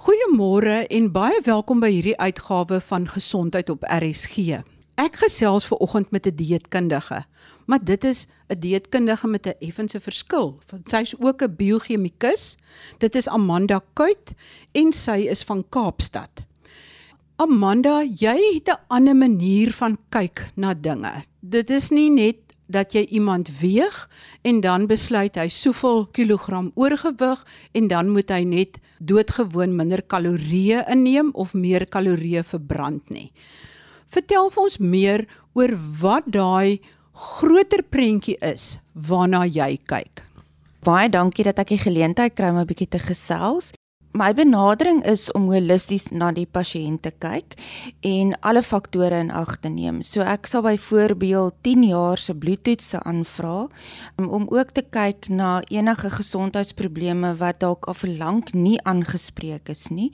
Goeiemôre en baie welkom by hierdie uitgawe van Gesondheid op RSG. Ek gesels ver oggend met 'n dieetkundige, maar dit is 'n dieetkundige met 'n effense verskil. Sy's ook 'n biochemikus. Dit is Amanda Kuit en sy is van Kaapstad. Amanda, jy het 'n ander manier van kyk na dinge. Dit is nie net dat jy iemand weeg en dan besluit hy soveel kilogram oorgewig en dan moet hy net doodgewoon minder kalorieë inneem of meer kalorieë verbrand nie. Vertel vir ons meer oor wat daai groter prentjie is waarna jy kyk. Baie dankie dat ek die geleentheid kry om 'n bietjie te gesels my benadering is om holisties na die pasiënt te kyk en alle faktore in ag te neem. So ek sal byvoorbeeld 10 jaar se bloedtoetse aanvra um, om ook te kyk na enige gesondheidsprobleme wat dalk al vir lank nie aangespreek is nie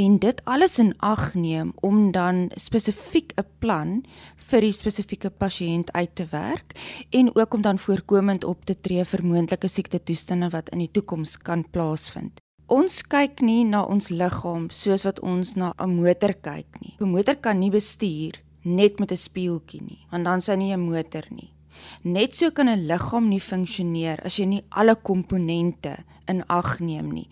en dit alles in ag neem om dan spesifiek 'n plan vir die spesifieke pasiënt uit te werk en ook om dan voorkomend op te tree vir moontlike siektetoestande wat in die toekoms kan plaasvind. Ons kyk nie na ons liggaam soos wat ons na 'n motor kyk nie. 'n Motor kan nie bestuur net met 'n spieeltjie nie, want dan sou nie 'n motor nie. Net so kan 'n liggaam nie funksioneer as jy nie alle komponente in ag neem nie.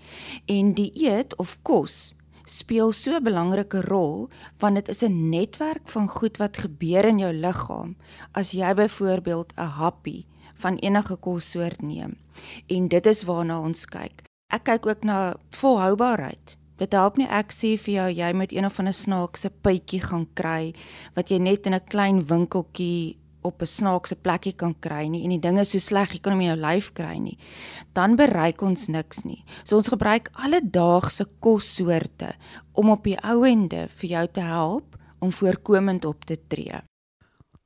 En die eet of kos speel so 'n belangrike rol want dit is 'n netwerk van goed wat gebeur in jou liggaam as jy byvoorbeeld 'n happie van enige kossoort neem. En dit is waarna ons kyk ek kyk ook na volhoubaarheid. Dit help nie ek sê vir jou jy moet een of ander snaakse pypie gaan kry wat jy net in 'n klein winkeltjie op 'n snaakse plekkie kan kry nie en die ding is so sleg jy kan in jou lyf kry nie. Dan bereik ons niks nie. So ons gebruik alledaagse kossoorte om op die ouende vir jou te help om voorkomend op te tree.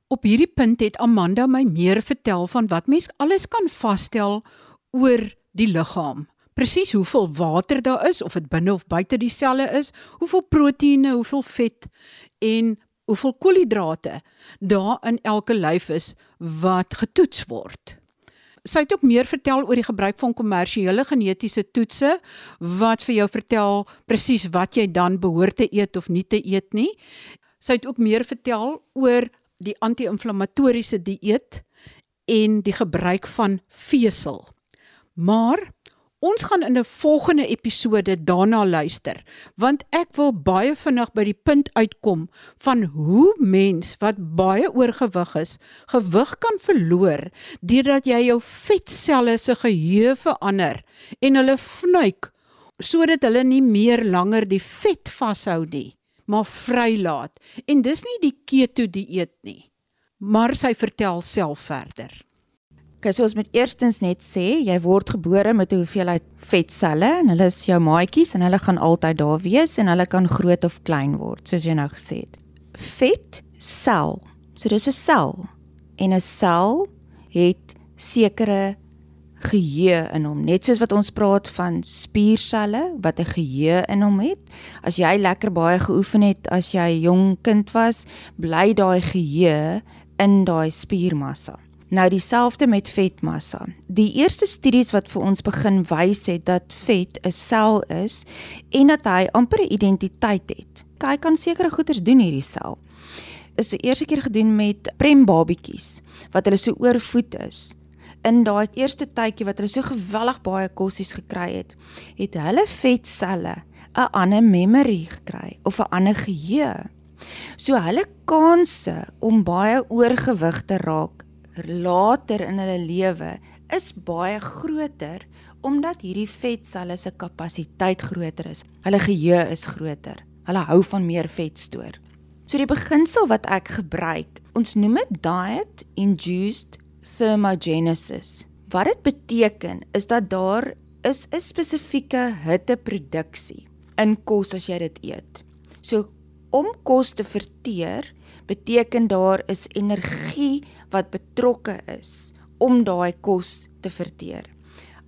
Op hierdie punt het Amanda my meer vertel van wat mens alles kan vasstel oor die liggaam presies hoeveel water daar is of dit binne of buite die selle is, hoeveel proteïene, hoeveel vet en hoeveel koolhidrate daar in elke lyf is wat getoets word. Sy het ook meer vertel oor die gebruik van kommersiële genetiese toetse wat vir jou vertel presies wat jy dan behoort te eet of nie te eet nie. Sy het ook meer vertel oor die anti-inflammatoriese dieet en die gebruik van vesel. Maar Ons gaan in 'n volgende episode daarna luister, want ek wil baie vinnig by die punt uitkom van hoe mens wat baie oorgewig is, gewig kan verloor deurdat jy jou vetselle se geheue verander en hulle vnuik sodat hulle nie meer langer die vet vashou nie, maar vrylaat. En dis nie die keto dieet nie. Maar sy vertel self verder. Okay, so ons moet eerstens net sê jy word gebore met 'n hoeveelheid vetselle en hulle is jou maatjies en hulle gaan altyd daar wees en hulle kan groot of klein word, soos jy nou gesê het. Vet sel. So dis 'n sel en 'n sel het sekere geheue in hom. Net soos wat ons praat van spierselle wat 'n geheue in hom het. As jy lekker baie geoefen het as jy jong kind was, bly daai geheue in daai spiermassa. Nou dieselfde met vetmassa. Die eerste studies wat vir ons begin wys het dat vet 'n sel is en dat hy amper 'n identiteit het. Hy kan sekere goeders doen hierdie sel. Is die eerste keer gedoen met prembabietjies wat hulle so oorvoed is. In daai eerste tydjie wat hulle so geweldig baie kossies gekry het, het hulle vetselle 'n ander memory gekry of 'n ander geheue. So hulle kanse om baie oorgewig te raak later in hulle lewe is baie groter omdat hierdie vetselle se kapasiteit groter is. Hulle geheue is groter. Hulle hou van meer vet stoor. So die beginsel wat ek gebruik, ons noem dit diet induced thermogenesis. Wat dit beteken is dat daar is 'n spesifieke hitteproduksie in kos as jy dit eet. So om kos te verteer beteken daar is energie wat betrokke is om daai kos te verteer.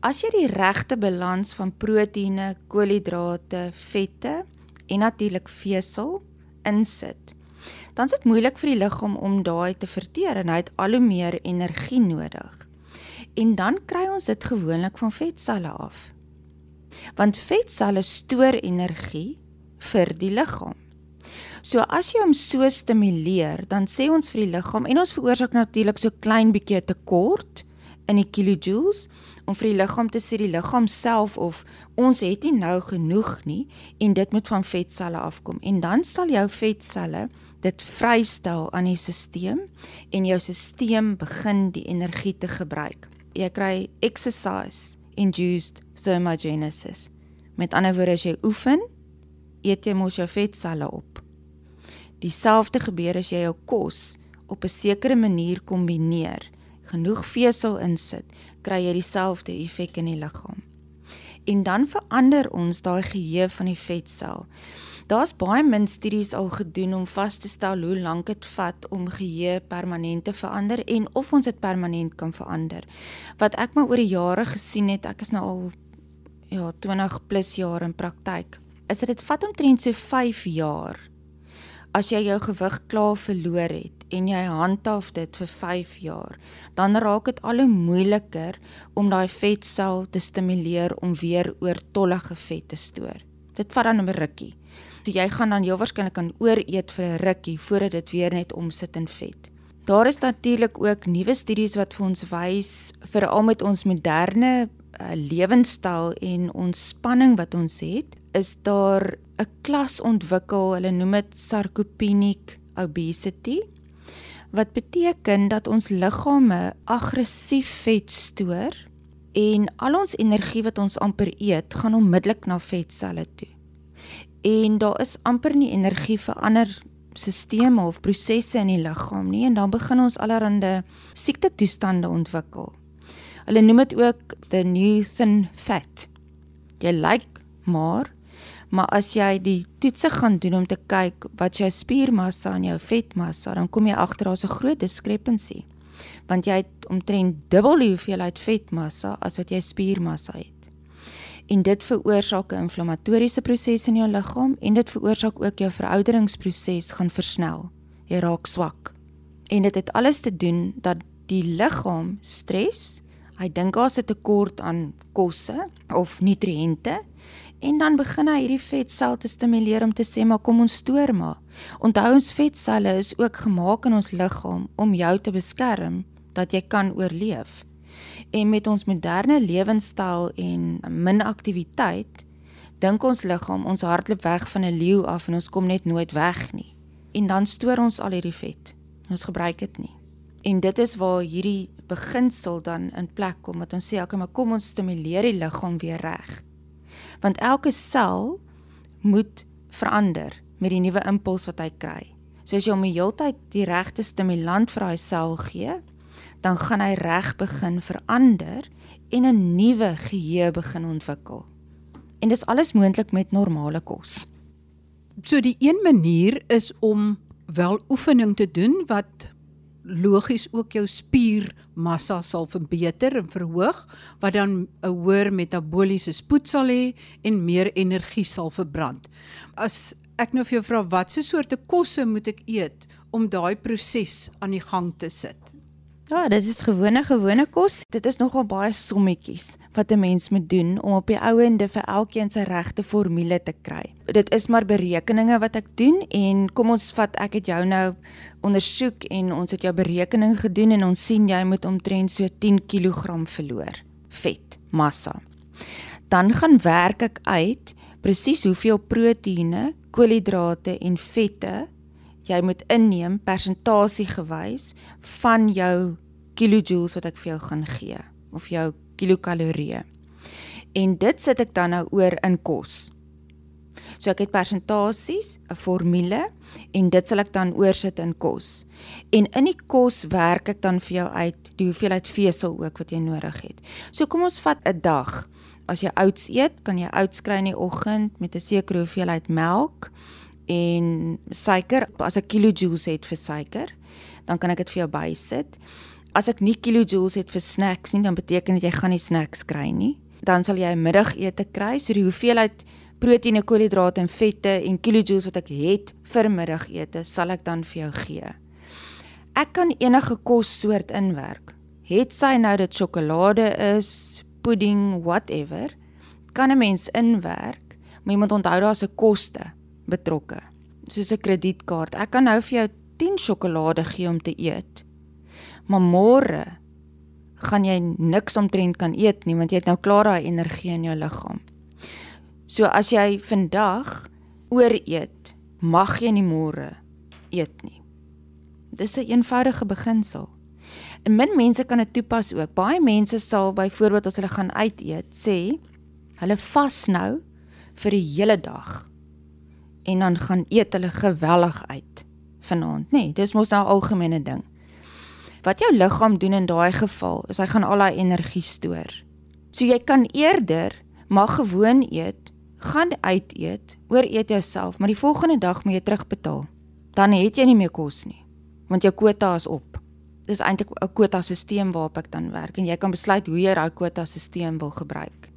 As jy die regte balans van proteïene, koolhidrate, vette en natuurlik vesel insit, dan is dit moeilik vir die liggaam om daai te verteer en hy het al hoe meer energie nodig. En dan kry ons dit gewoonlik van vetselle af. Want vetselle stoor energie vir die liggaam. So as jy hom so stimuleer, dan sê ons vir die liggaam en ons veroorsaak natuurlik so klein bietjie tekort in die kilojoules om vir die liggaam te sê die liggaam self of ons het nie nou genoeg nie en dit moet van vetselle afkom en dan sal jou vetselle dit vrystel aan die stelsel en jou stelsel begin die energie te gebruik. Jy kry exercise induced thermogenesis. Met ander woorde as jy oefen, eet jy mos jou vetselle op. Dieselfde gebeur as jy jou kos op 'n sekere manier kombineer, genoeg vesel insit, kry jy dieselfde effek in die liggaam. En dan verander ons daai geheue van die vetsel. Daar's baie min studies al gedoen om vas te stel hoe lank dit vat om geheue permanent te verander en of ons dit permanent kan verander. Wat ek maar oor die jare gesien het, ek is nou al ja, 20 plus jaar in praktyk, is dit dit vat omtrent so 5 jaar as jy jou gewig klaar verloor het en jy handhaaf dit vir 5 jaar, dan raak dit al hoe moeiliker om daai vetsel te stimuleer om weer oortollige vet te stoor. Dit vat dan 'n rukkie. So jy gaan dan heel waarskynlik kan ooreet vir 'n rukkie voordat dit weer net omsit in vet. Daar is natuurlik ook nuwe studies wat vir ons wys veral met ons moderne uh, lewenstyl en ons spanning wat ons het, is daar 'n klas ontwikkel, hulle noem dit sarcopenic obesity wat beteken dat ons liggame aggressief vet stoor en al ons energie wat ons amper eet, gaan onmiddellik na vetselle toe. En daar is amper nie energie vir ander stelsels of prosesse in die liggaam nie en dan begin ons allerlei siekte toestande ontwikkel. Hulle noem dit ook the new thin fat. Jy lyk like, maar Maar as jy die toetse gaan doen om te kyk wat jou spiermassa en jou vetmassa, dan kom jy agter daar's 'n groot diskrepansie. Want jy het omtrent dubbel die hoeveelheid vetmassa as wat jy spiermassa het. En dit veroorsaak 'n inflammatoriese proses in jou liggaam en dit veroorsaak ook jou verouderingsproses gaan versnel. Jy raak swak. En dit het alles te doen dat die liggaam stres, hy dink daar's 'n tekort aan kosse of nutriënte En dan begin hy hierdie vetsel te stimuleer om te sê maar kom ons stoor maar. Onthou ons vetselle is ook gemaak in ons liggaam om jou te beskerm dat jy kan oorleef. En met ons moderne lewenstyl en min aktiwiteit dink ons liggaam ons hardloop weg van 'n leeu af en ons kom net nooit weg nie. En dan stoor ons al hierdie vet. Ons gebruik dit nie. En dit is waar hierdie beginsel dan in plek kom wat ons sê, okay, maar kom ons stimuleer die liggaam weer reg want elke sel moet verander met die nuwe impuls wat hy kry. So as jy hom die heeltyd die regte stimulant vir daai sel gee, dan gaan hy reg begin verander en 'n nuwe geheue begin ontwikkel. En dis alles moontlik met normale kos. So die een manier is om wel oefening te doen wat logies ook jou spiermassa sal verbeter en verhoog wat dan 'n hoër metabooliese spoed sal hê en meer energie sal verbrand. As ek nou vir jou vra watse soorte kosse moet ek eet om daai proses aan die gang te sit? Ja, dit is gewone gewone kos. Dit is nogal baie sommetjies wat 'n mens moet doen om op die ouende vir elkeen sy regte formule te kry. Dit is maar berekeninge wat ek doen en kom ons vat ek het jou nou ondersoek en ons het jou berekening gedoen en ons sien jy moet omtrent so 10 kg verloor vet massa. Dan gaan werk ek uit presies hoeveel proteïene, koolhidrate en vette jy moet inneem persentasiegewys van jou kilojoules wat ek vir jou gaan gee of jou kilokalorieë. En dit sit ek dan nou oor in kos. So ek het persentasies, 'n formule en dit sal ek dan oorsit in kos. En in die kos werk ek dan vir jou uit die hoeveelheid vesel ook wat jy nodig het. So kom ons vat 'n dag. As jy oats eet, kan jy oats kry in die oggend met 'n sekere hoeveelheid melk en suiker. As ek kilojoules het vir suiker, dan kan ek dit vir jou bysit. As ek nie kilojoules het vir snacks nie, dan beteken dit jy gaan nie snacks kry nie. Dan sal jy 'n middagete kry, so die hoeveelheid proteïene, koolhidrate en vette en kilojoules wat ek het vir middagete, sal ek dan vir jou gee. Ek kan enige kossoort inwerk. Het sy nou dit sjokolade is, pudding, whatever, kan 'n mens inwerk, maar jy moet onthou daar's 'n koste betrokke. Soos 'n kredietkaart. Ek kan nou vir jou 10 sjokolade gee om te eet. Maar môre gaan jy niks omtrent kan eet nie want jy het nou klaar daai energie in jou liggaam. So as jy vandag ooreet, mag jy nie môre eet nie. Dis 'n een eenvoudige beginsel. En min mense kan dit toepas ook. Baie mense sal byvoorbeeld as hulle gaan uit eet, sê hulle vas nou vir die hele dag en dan gaan eet hulle geweldig uit vanaand, nê? Nee, dis mos nou 'n algemene ding. Wat jou liggaam doen in daai geval is hy gaan al daai energie stoor. So jy kan eerder mag gewoon eet, gaan uit eet, oor eet jouself, maar die volgende dag moet jy terugbetaal. Dan het jy nie meer kos nie, want jou kwota is op. Dis eintlik 'n kwota stelsel waarop ek dan werk en jy kan besluit hoe jy daai kwota stelsel wil gebruik.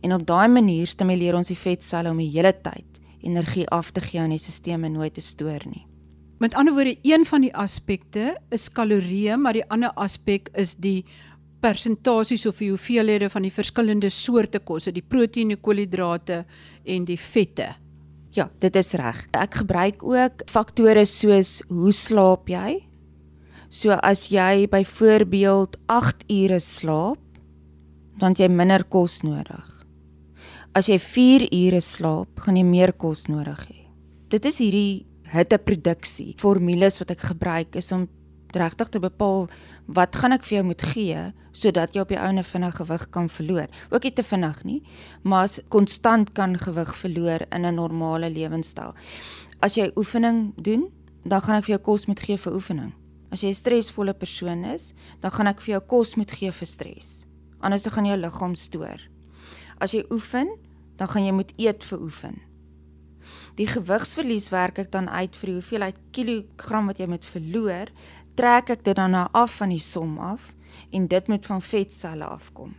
En op daai manier stimuleer ons die vetselle om die hele tyd energie af te gee aan die stelsels en nooit te stoor nie. Met ander woorde, een van die aspekte is kalorieë, maar die ander aspek is die persentasies of die hoeveelhede van die verskillende soorte kosse, die proteïene, koolhidrate en die vette. Ja, dit is reg. Ek gebruik ook faktore soos hoe slaap jy? So as jy byvoorbeeld 8 ure slaap, dan jy minder kos nodig. As jy 4 ure slaap, gaan jy meer kos nodig hê. Dit is hierdie hitteproduksie formules wat ek gebruik is om regtig te bepaal wat gaan ek vir jou moet gee sodat jy op die ouene vinnig gewig kan verloor. Ook nie te vinnig nie, maar konstant kan gewig verloor in 'n normale lewenstyl. As jy oefening doen, dan gaan ek vir jou kos moet gee vir oefening. As jy 'n stresvolle persoon is, dan gaan ek vir jou kos moet gee vir stres. Anders dan gaan jou liggaam stoor. As jy oefen, dan gaan jy moet eet vir oefen. Die gewigsverlies werk ek dan uit vir die hoeveelheid kilogram wat jy moet verloor, trek ek dit dan nou af van die som af en dit moet van vetselle afkom.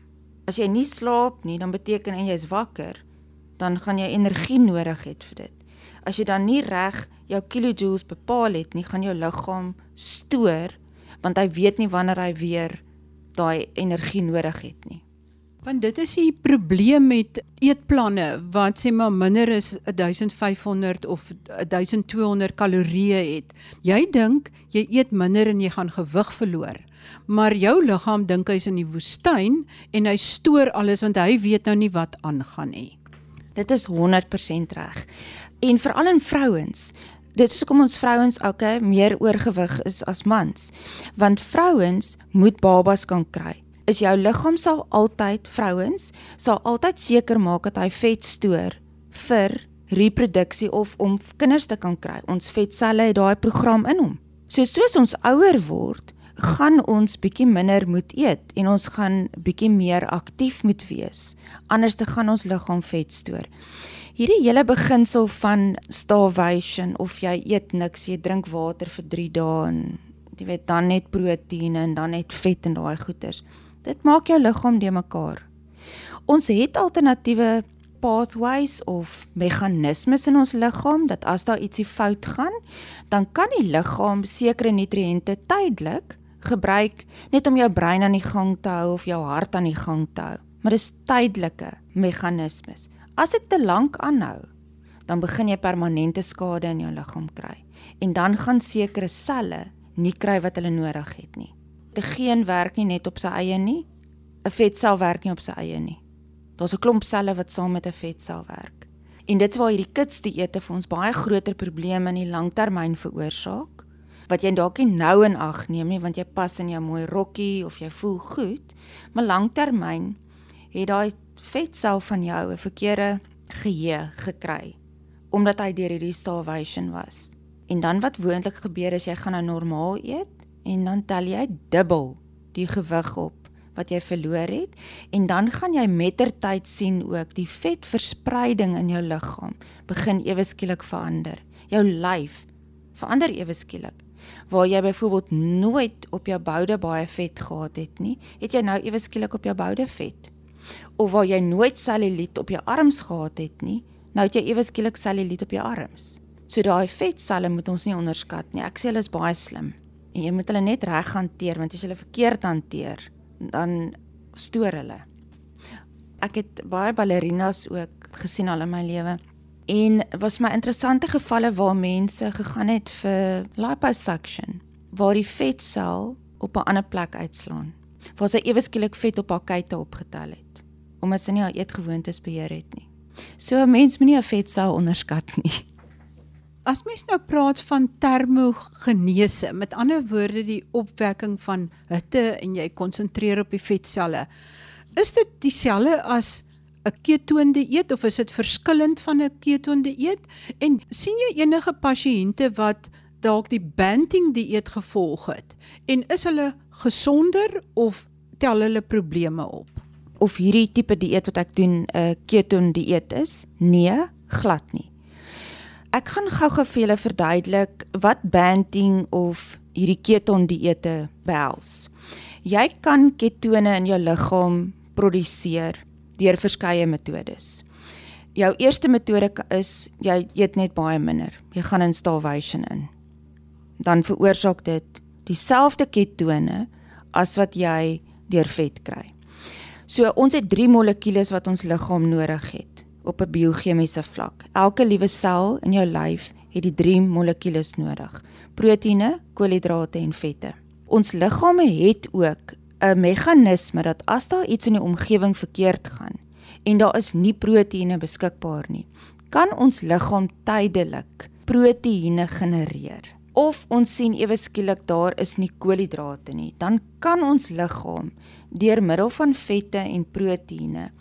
As jy nie slaap nie, dan beteken en jy's wakker, dan gaan jy energie nodig hê vir dit. As jy dan nie reg jou kilojoules bepaal het nie, gaan jou liggaam stoor want hy weet nie wanneer hy weer daai energie nodig het nie. Want dit is die probleem met eetplanne wat sê maar minder as 1500 of 1200 kalorieë het. Jy dink jy eet minder en jy gaan gewig verloor. Maar jou liggaam dink hy's in die woestyn en hy stoor alles want hy weet nou nie wat aangaan nie. Dit is 100% reg. En veral in vrouens Dit is hoekom ons vrouens okay meer oorgewig is as mans. Want vrouens moet babas kan kry is jou liggaam sal altyd vrouens sal altyd seker maak dat hy vet stoor vir reproduksie of om kinders te kan kry. Ons vetselle het daai program in hom. So soos ons ouer word, gaan ons bietjie minder moet eet en ons gaan bietjie meer aktief moet wees. Anders te gaan ons liggaam vet stoor. Hierdie hele beginsel van starvation of jy eet niks, jy drink water vir 3 dae en jy weet dan net proteïene en dan net vet en daai goeters. Dit maak jou liggaam de mekaar. Ons het alternatiewe pathways of meganismes in ons liggaam dat as daar ietsie fout gaan, dan kan die liggaam sekere nutriënte tydelik gebruik net om jou brein aan die gang te hou of jou hart aan die gang te hou. Maar dis tydelike meganismes. As dit te lank aanhou, dan begin jy permanente skade in jou liggaam kry en dan gaan sekere selle nie kry wat hulle nodig het nie. 'n geen werk nie net op sy eie nie. 'n Vetsel werk nie op sy eie nie. Daar's 'n klomp selle wat saam met 'n vetsel werk. En dit is waar hierdie kits die ete vir ons baie groter probleme in die langtermyn veroorsaak wat jy dalk nie nou in ag neem nie want jy pas in jou mooi rokkie of jy voel goed, maar langtermyn het daai vetsel van jou 'n verkeerde geheue gekry omdat hy deur hierdie starvation was. En dan wat woonlik gebeur is jy gaan nou normaal eet en dan tel jy dubbel die gewig op wat jy verloor het en dan gaan jy mettertyd sien ook die vetverspreiding in jou liggaam begin ewe skielik verander. Jou lyf verander ewe skielik. Waar jy byvoorbeeld nooit op jou boude baie vet gehad het nie, het jy nou ewe skielik op jou boude vet. Of waar jy nooit selluliet op jou arms gehad het nie, nou het jy ewe skielik selluliet op jou arms. So daai vetselle moet ons nie onderskat nie. Ek sê hulle is baie slim en jy moet hulle net reg hanteer want as jy hulle verkeerd hanteer dan stoor hulle. Ek het baie ballerinas ook gesien al in my lewe. En was my interessante gevalle waar mense gegaan het vir liposuction waar die vetsel op 'n ander plek uitslaan. Waar sy ewe skielik vet op haar kuite opgetel het omdat sy nie haar eetgewoontes beheer het nie. So 'n mens moenie 'n vetsel onderskat nie. As mens nou praat van termogenese, met ander woorde die opwekking van hitte en jy konsentreer op die vetselle, is dit dieselfde as 'n ketoon dieet of is dit verskillend van 'n ketoon dieet? En sien jy enige pasiënte wat dalk die banting dieet gevolg het en is hulle gesonder of tel hulle probleme op? Of hierdie tipe dieet wat ek doen 'n ketoon dieet is? Nee, glad nie. Ek gaan gou-gou vir julle verduidelik wat banting of hierdie ketoon dieete behels. Jy kan ketone in jou liggaam produseer deur verskeie metodes. Jou eerste metode is jy eet net baie minder. Jy gaan in starvation in. Dan veroorsaak dit dieselfde ketone as wat jy deur vet kry. So ons het 3 molekules wat ons liggaam nodig het op 'n biochemiese vlak. Elke liewe sel in jou lyf het die 3 molekules nodig: proteïene, koolhidrate en vette. Ons liggame het ook 'n meganisme dat as daar iets in die omgewing verkeerd gaan en daar is nie proteïene beskikbaar nie, kan ons liggaam tydelik proteïene genereer. Of ons sien ewe skielik daar is nie koolhidrate nie, dan kan ons liggaam deur middel van vette en proteïene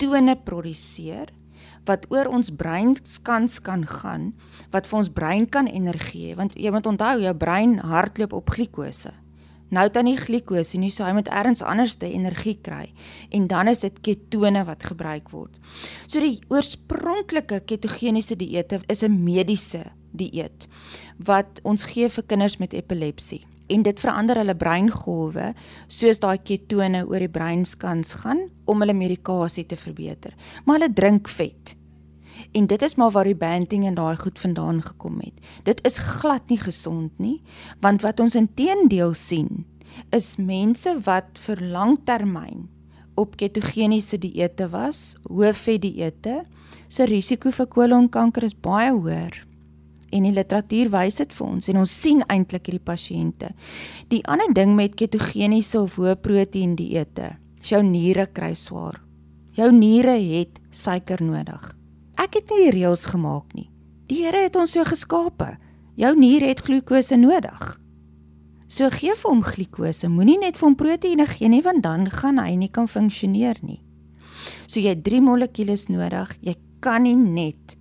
ketone produseer wat oor ons breinskans kan gaan wat vir ons brein kan energie want jy moet onthou jou brein hardloop op glikose. Nou dan nie glikose nie, so hy moet elders anders te energie kry. En dan is dit ketone wat gebruik word. So die oorspronklike ketogeniese dieete is 'n mediese dieet wat ons gee vir kinders met epilepsie. En dit verander hulle breingolwe soos daai ketone oor die breinskans gaan om hulle medikasie te verbeter. Maar hulle drink vet. En dit is maar waar die banting en daai goed vandaan gekom het. Dit is glad nie gesond nie, want wat ons inteendeel sien, is mense wat vir langtermyn op ketogeniese dieete was, hoë vet dieete, se risiko vir kolonkanker is baie hoër. En die literatuur wys dit vir ons en ons sien eintlik hierdie pasiënte. Die ander ding met ketogeniese of hoë proteïen dieete, jou niere kry swaar. Jou niere het suiker nodig. Ek het nie reëls gemaak nie. Die Here het ons so geskape. Jou nier het glikose nodig. So gee vir hom glikose. Moenie net vir hom proteïene gee nie want dan gaan hy nie kan funksioneer nie. So jy het 3 molekules nodig. Jy kan nie net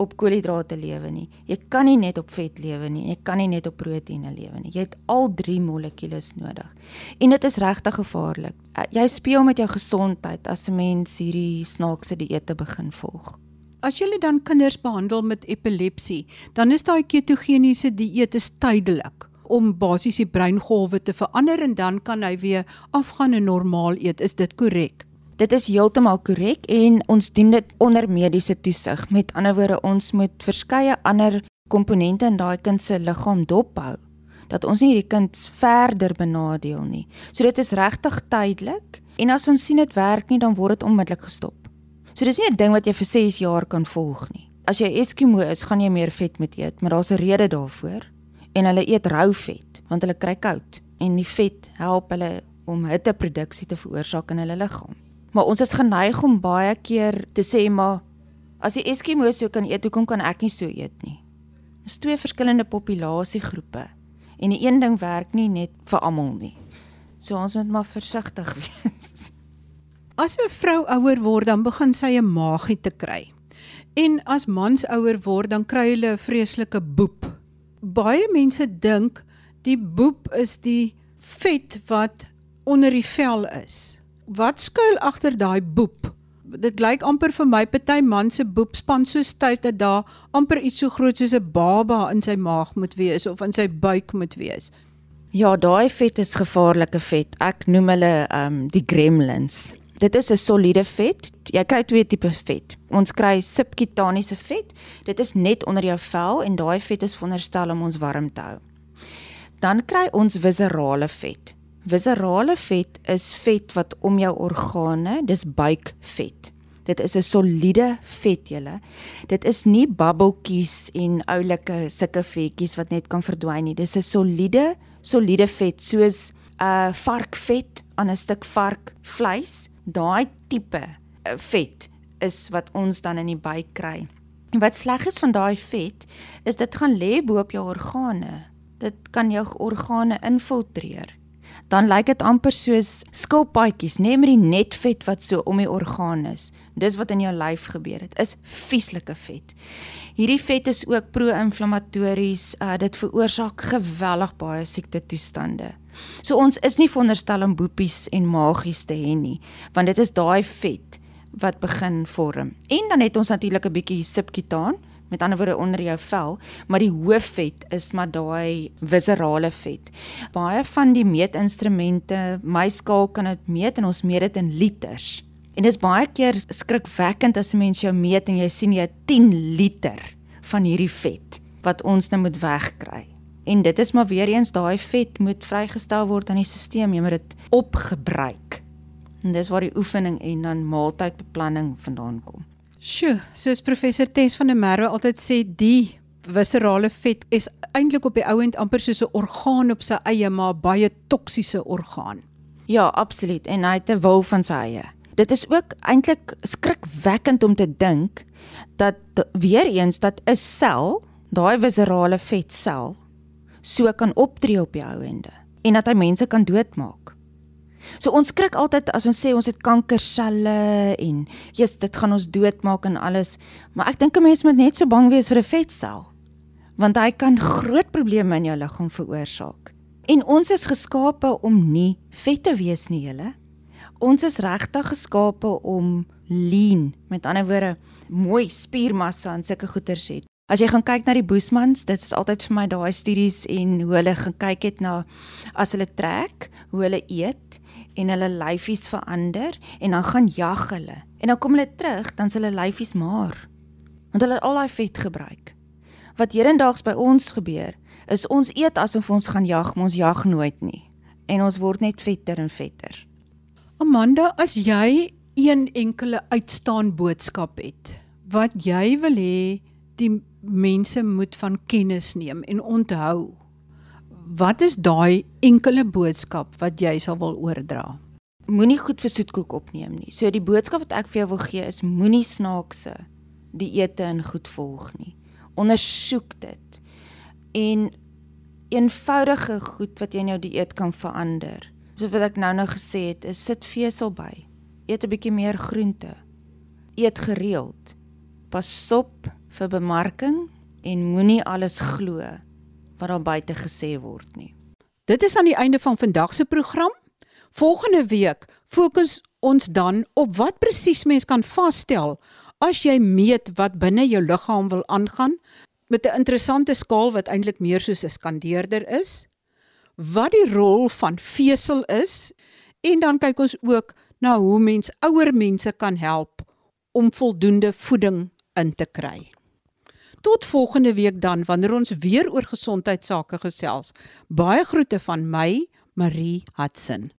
op koolhidrate lewe nie. Jy kan nie net op vet lewe nie. Jy kan nie net op proteïene lewe nie. Jy het al 3 molekules nodig. En dit is regtig gevaarlik. Jy speel met jou gesondheid as 'n mens hierdie snaakse dieete begin volg. As jy dan kinders behandel met epilepsie, dan is daai ketogeniese dieet is tydelik om basies die breingolwe te verander en dan kan hy weer afgaan en normaal eet. Is dit korrek? Dit is heeltemal korrek en ons doen dit onder mediese toesig. Met ander woorde, ons moet verskeie ander komponente in daai kind se liggaam dophou dat ons nie hierdie kind verder benadeel nie. So dit is regtig tydelik en as ons sien dit werk nie, dan word dit onmiddellik gestop. So dis nie 'n ding wat jy vir 6 jaar kan volg nie. As jy Eskimo is, gaan jy meer vet moet eet, maar daar's 'n rede daarvoor. En hulle eet rou vet want hulle kry koud en die vet help hulle om hitteproduksie te veroorsaak in hulle liggaam. Maar ons is geneig om baie keer te sê maar as die Eskimo so kan eet, hoekom kan ek nie so eet nie? Dis twee verskillende populasiegroepe en die een ding werk nie net vir almal nie. So ons moet maar versigtig wees. As 'n vrou ouer word, dan begin sy 'n maagie te kry. En as mans ouer word, dan kry hulle 'n vreeslike boep. Baie mense dink die boep is die vet wat onder die vel is. Wat skuil agter daai boep? Dit lyk amper vir my party man se boep span so styf dat daar amper iets so groot soos 'n baba in sy maag moet wees of in sy buik moet wees. Ja, daai vet is gevaarlike vet. Ek noem hulle ehm um, die gremlins. Dit is 'n soliede vet. Jy kry twee tipe vet. Ons kry subkutaniese vet. Dit is net onder jou vel en daai vet is veronderstel om ons warm te hou. Dan kry ons viserale vet. Viserale vet is vet wat om jou organe, dis buikvet. Dit is 'n soliede vet julle. Dit is nie babbeltjies en oulike sulke vetjies wat net kan verdwyn nie. Dis 'n soliede, soliede vet soos 'n uh, varkvet aan 'n stuk varkvleis. Daai tipe uh, vet is wat ons dan in die buik kry. En wat sleg is van daai vet is dit gaan lê bo op jou organe. Dit kan jou organe infiltreer dan lyk dit amper soos skilpaadjies, net met die netvet wat so om die organe is. Dis wat in jou lyf gebeur het, is vieslike vet. Hierdie vet is ook pro-inflammatories, uh, dit veroorsaak geweldig baie siekte toestande. So ons is nie veronderstel om boepies en magies te hê nie, want dit is daai vet wat begin vorm. En dan het ons natuurlik 'n bietjie subkutaan met ander woorde onder jou vel, maar die hoofvet is maar daai viserale vet. Baie van die meetinstrumente, my skaal kan dit meet en ons meet dit in liters. En dit is baie keer skrikwekkend as 'n mens jou meet en jy sien jy 10 liter van hierdie vet wat ons nou moet wegkry. En dit is maar weer eens daai vet moet vrygestel word aan die stelsel, jy moet dit opgebruik. En dis waar die oefening en dan maaltydbeplanning vandaan kom. Sjoe, soos professor Tess van der Merwe altyd sê, die viscerale vet is eintlik op die ou end amper soos 'n orgaan op sy eie, maar baie toksiese orgaan. Ja, absoluut. En hy het 'n wil van sy eie. Dit is ook eintlik skrikwekkend om te dink dat weer eens dat 'n sel, daai viscerale vet sel, so kan optree op die ou ende en dat hy mense kan doodmaak. So ons skrik altyd as ons sê ons het kankerselle en jy's dit gaan ons doodmaak en alles, maar ek dink 'n mens moet net so bang wees vir 'n vetsel. Want hy kan groot probleme in jou liggaam veroorsaak. En ons is geskape om nie vet te wees nie, julle. Ons is regtig geskape om lean, met ander woorde, mooi spiermassa en sulke goeters het. As jy gaan kyk na die Boesmans, dit is altyd vir my daai studies en hoe hulle gaan kyk het na as hulle trek, hoe hulle eet en hulle lyfies verander en dan gaan jag hulle. En dan kom hulle terug, dan s hulle lyfies maar. Want hulle het al daai vet gebruik. Wat hedendaags by ons gebeur, is ons eet asof ons gaan jag, maar ons jag nooit nie. En ons word net vetter en vetter. Amanda, as jy een enkele uitstaan boodskap het wat jy wil hê die mense moet van kennis neem en onthou. Wat is daai enkele boodskap wat jy sal wil oordra? Moenie goed vir soetkoek opneem nie. So die boodskap wat ek vir jou wil gee is moenie snaakse dieete en goed volg nie. Ondersoek dit. En eenvoudige goed wat jy in jou dieet kan verander. Soos wat ek nou-nou gesê het, is sit vesel by. Eet 'n bietjie meer groente. Eet gereeld. Pas op vir bemarking en moenie alles glo wat daar buite gesê word nie. Dit is aan die einde van vandag se program. Volgende week fokus ons dan op wat presies mens kan vasstel as jy meet wat binne jou liggaam wil aangaan met 'n interessante skaal wat eintlik meer soos 'n skandeerder is. Wat die rol van vesel is en dan kyk ons ook na hoe mens ouer mense kan help om voldoende voeding in te kry. Tot volgende week dan wanneer ons weer oor gesondheidsake gesels. Baie groete van my, Marie Hudson.